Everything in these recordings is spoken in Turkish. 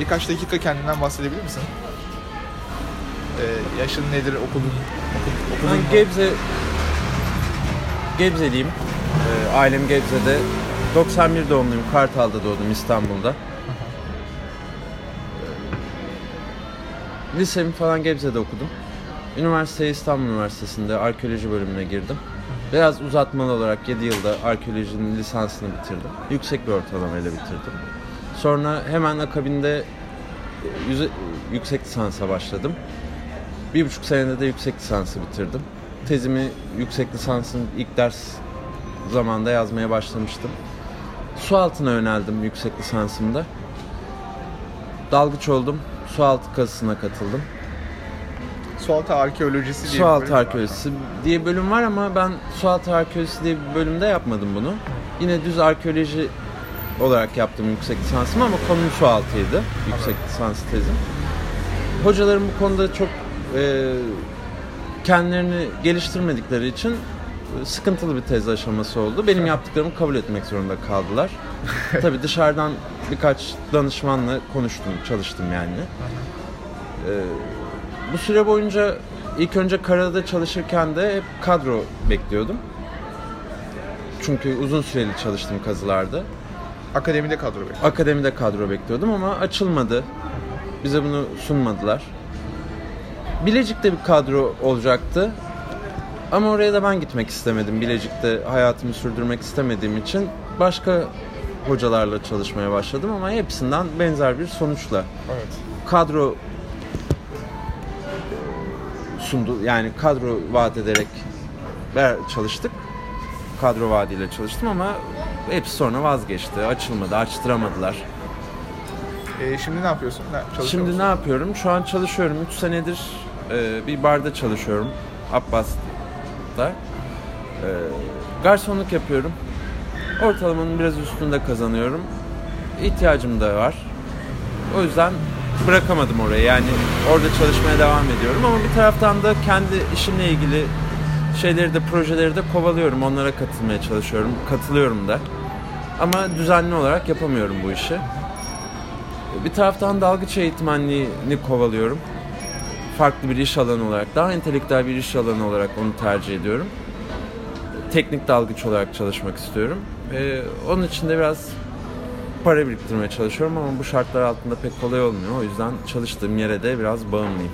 birkaç dakika kendinden bahsedebilir misin? Ee, yaşın nedir, okulun, okul, okulun Ben? Gebze Gebzeliyim. Ee, ailem Gebze'de. 91 doğumluyum. Kartal'da doğdum İstanbul'da. Lisemi falan Gebze'de okudum. Üniversiteye İstanbul Üniversitesi'nde arkeoloji bölümüne girdim. Biraz uzatmalı olarak 7 yılda arkeolojinin lisansını bitirdim. Yüksek bir ortalamayla bitirdim. Sonra hemen akabinde yüze- yüksek lisansa başladım. Bir buçuk senede de yüksek lisansı bitirdim. Tezimi yüksek lisansın ilk ders zamanda yazmaya başlamıştım. Su altına yöneldim yüksek lisansımda. Dalgıç oldum. Sualtı kazısına katıldım. Sualtı arkeolojisi diye bir Sualtı bölüm var. arkeolojisi diye bölüm var ama ben sualtı arkeolojisi diye bir bölümde yapmadım bunu. Yine düz arkeoloji olarak yaptım yüksek lisansımı ama konum sualtıydı yüksek lisans tezim. Hocalarım bu konuda çok e, kendilerini geliştirmedikleri için e, sıkıntılı bir tez aşaması oldu. Benim yaptıklarımı kabul etmek zorunda kaldılar. Tabii dışarıdan birkaç danışmanla konuştum, çalıştım yani. E, bu süre boyunca ilk önce karada çalışırken de hep kadro bekliyordum. Çünkü uzun süreli çalıştım kazılarda. Akademide kadro bekliyor. Akademide kadro bekliyordum ama açılmadı. Bize bunu sunmadılar. Bilecik'te bir kadro olacaktı. Ama oraya da ben gitmek istemedim. Bilecik'te hayatımı sürdürmek istemediğim için başka hocalarla çalışmaya başladım ama hepsinden benzer bir sonuçla. Evet. Kadro sundu. Yani kadro vaat ederek çalıştık. Kadro vaadiyle çalıştım ama hepsi sonra vazgeçti. Açılmadı, açtıramadılar. Ee, şimdi ne yapıyorsun? Ne, çalışıyor Şimdi musun? ne yapıyorum? Şu an çalışıyorum. 3 senedir e, bir barda çalışıyorum. Abbas'ta. E, garsonluk yapıyorum. Ortalamanın biraz üstünde kazanıyorum. İhtiyacım da var. O yüzden bırakamadım orayı. Yani orada çalışmaya devam ediyorum ama bir taraftan da kendi işimle ilgili şeyleri de projeleri de kovalıyorum. Onlara katılmaya çalışıyorum. Katılıyorum da. Ama düzenli olarak yapamıyorum bu işi. Bir taraftan dalgıç eğitmenliğini kovalıyorum. Farklı bir iş alanı olarak, daha entelektüel bir iş alanı olarak onu tercih ediyorum. Teknik dalgıç olarak çalışmak istiyorum. Ee, onun için de biraz para biriktirmeye çalışıyorum ama bu şartlar altında pek kolay olmuyor. O yüzden çalıştığım yere de biraz bağımlıyım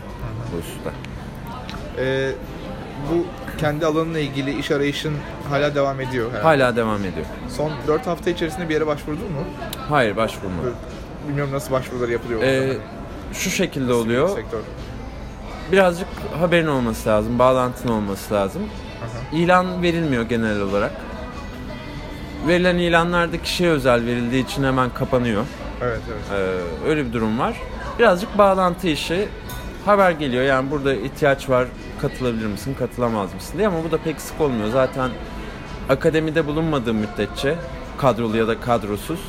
bu hususta. Ee, bu kendi alanınla ilgili iş arayışın hala devam ediyor herhalde. Hala devam ediyor. Son 4 hafta içerisinde bir yere başvurdun mu? Hayır başvurmadım. Bilmiyorum nasıl başvurular yapılıyor. Ee, şu şekilde oluyor. Sektör. Birazcık haberin olması lazım, bağlantın olması lazım. Aha. İlan verilmiyor genel olarak. Verilen ilanlarda kişiye özel verildiği için hemen kapanıyor. Evet evet. Ee, öyle bir durum var. Birazcık bağlantı işi. Haber geliyor yani burada ihtiyaç var katılabilir misin katılamaz mısın diye ama bu da pek sık olmuyor. Zaten akademide bulunmadığım müddetçe kadrolu ya da kadrosuz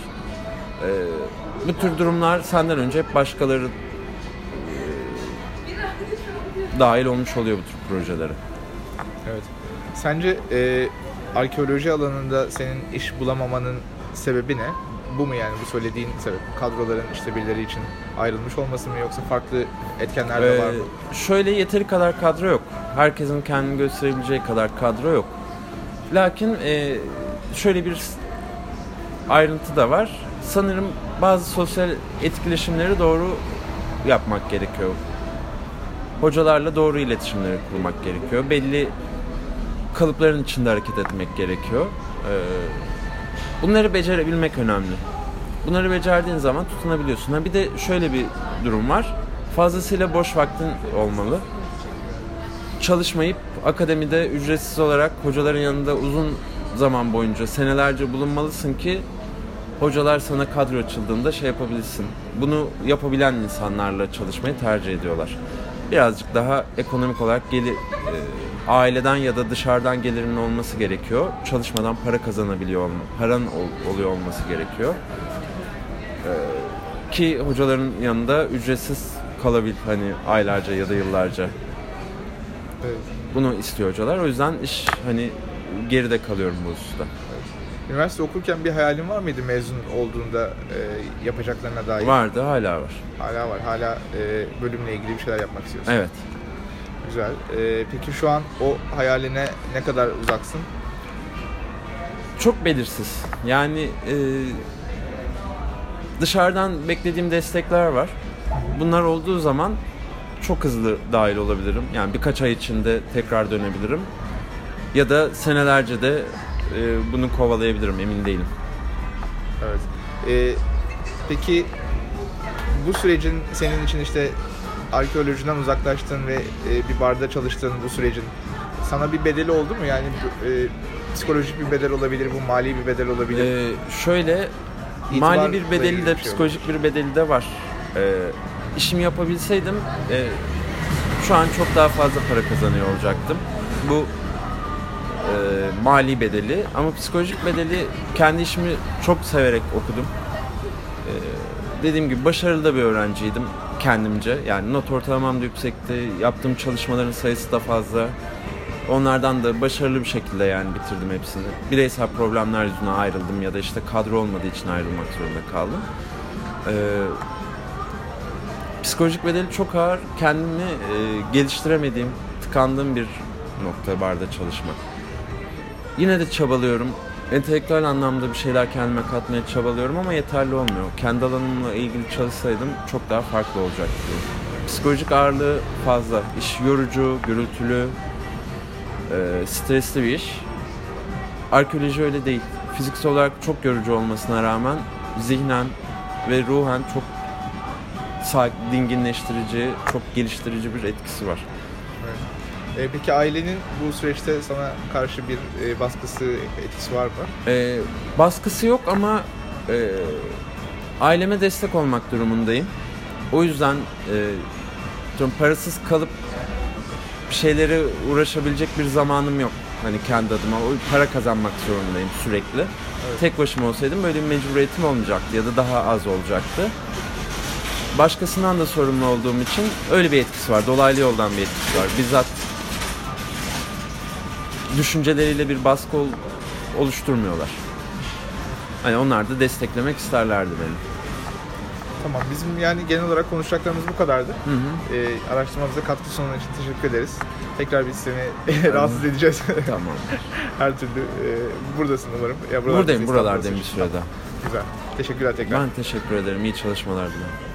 e, bu tür durumlar senden önce hep başkaları e, dahil olmuş oluyor bu tür projelere. Evet. Sence e, arkeoloji alanında senin iş bulamamanın sebebi ne? Bu mu yani bu söylediğin sebep? Kadroların işte birileri için ayrılmış olması mı yoksa farklı etkenler de var mı? Ee, şöyle yeteri kadar kadro yok. Herkesin kendini gösterebileceği kadar kadro yok. Lakin e, şöyle bir ayrıntı da var. Sanırım bazı sosyal etkileşimleri doğru yapmak gerekiyor. Hocalarla doğru iletişimleri kurmak gerekiyor. Belli kalıpların içinde hareket etmek gerekiyor. Ee, bunları becerebilmek önemli. Bunları becerdiğin zaman tutunabiliyorsun. Ha bir de şöyle bir durum var. Fazlasıyla boş vaktin olmalı. Çalışmayıp akademide ücretsiz olarak hocaların yanında uzun zaman boyunca senelerce bulunmalısın ki hocalar sana kadro açıldığında şey yapabilirsin. Bunu yapabilen insanlarla çalışmayı tercih ediyorlar. Birazcık daha ekonomik olarak gelir e, aileden ya da dışarıdan gelirinin olması gerekiyor. Çalışmadan para kazanabiliyor olma, paran ol- oluyor olması gerekiyor. E, ki hocaların yanında ücretsiz kalabil hani aylarca ya da yıllarca. Evet. Bunu istiyor hocalar. O yüzden iş hani geride kalıyorum bu hususta. Üniversite okurken bir hayalin var mıydı mezun olduğunda e, yapacaklarına dair? Vardı, hala var. Hala var. Hala e, bölümle ilgili bir şeyler yapmak istiyorsun. Evet. Güzel. E, peki şu an o hayaline ne kadar uzaksın? Çok belirsiz. Yani e, dışarıdan beklediğim destekler var. Bunlar olduğu zaman çok hızlı dahil olabilirim. Yani birkaç ay içinde tekrar dönebilirim. Ya da senelerce de e, bunu kovalayabilirim emin değilim. Evet. E, peki bu sürecin senin için işte arkeolojiden uzaklaştığın ve e, bir barda çalıştığın bu sürecin sana bir bedeli oldu mu? Yani e, psikolojik bir bedel olabilir, bu mali bir bedel olabilir. E, şöyle İtibarla mali bir bedeli de şey psikolojik bir bedeli de var. E, işimi yapabilseydim e, şu an çok daha fazla para kazanıyor olacaktım. Bu e, mali bedeli ama psikolojik bedeli kendi işimi çok severek okudum. E, dediğim gibi başarılı da bir öğrenciydim kendimce. Yani not ortalamam da yüksekti. Yaptığım çalışmaların sayısı da fazla. Onlardan da başarılı bir şekilde yani bitirdim hepsini. Bireysel problemler yüzünden ayrıldım ya da işte kadro olmadığı için ayrılmak zorunda kaldım. Ee, psikolojik bedeli çok ağır. Kendimi e, geliştiremediğim, tıkandığım bir nokta barda çalışmak. Yine de çabalıyorum. Entelektüel anlamda bir şeyler kendime katmaya çabalıyorum ama yeterli olmuyor. Kendi alanımla ilgili çalışsaydım çok daha farklı olacaktı. Psikolojik ağırlığı fazla. İş yorucu, gürültülü, e, stresli bir iş. Arkeoloji öyle değil. Fiziksel olarak çok yorucu olmasına rağmen zihnen ve ruhen çok dinginleştirici, çok geliştirici bir etkisi var. E, peki ailenin bu süreçte sana karşı bir e, baskısı, etkisi var mı? E, baskısı yok ama e, aileme destek olmak durumundayım. O yüzden e, parasız kalıp bir şeylere uğraşabilecek bir zamanım yok. Hani kendi adıma o para kazanmak zorundayım sürekli. Tek başıma olsaydım böyle bir mecburiyetim olmayacaktı ya da daha az olacaktı. Başkasından da sorumlu olduğum için öyle bir etkisi var. Dolaylı yoldan bir etkisi var. Bizzat düşünceleriyle bir baskı ol- oluşturmuyorlar. Hani onlar da desteklemek isterlerdi beni. Tamam. Bizim yani genel olarak konuşacaklarımız bu kadardı. Hı hı. E, araştırmamıza katkı sunduğun için teşekkür ederiz. Tekrar biz seni rahatsız edeceğiz. Tamam. Her türlü e, buradasın umarım. Ya Buradayım, buralardayım bir sürede. Güzel. Teşekkürler tekrar. Ben teşekkür ederim. İyi çalışmalar dilerim.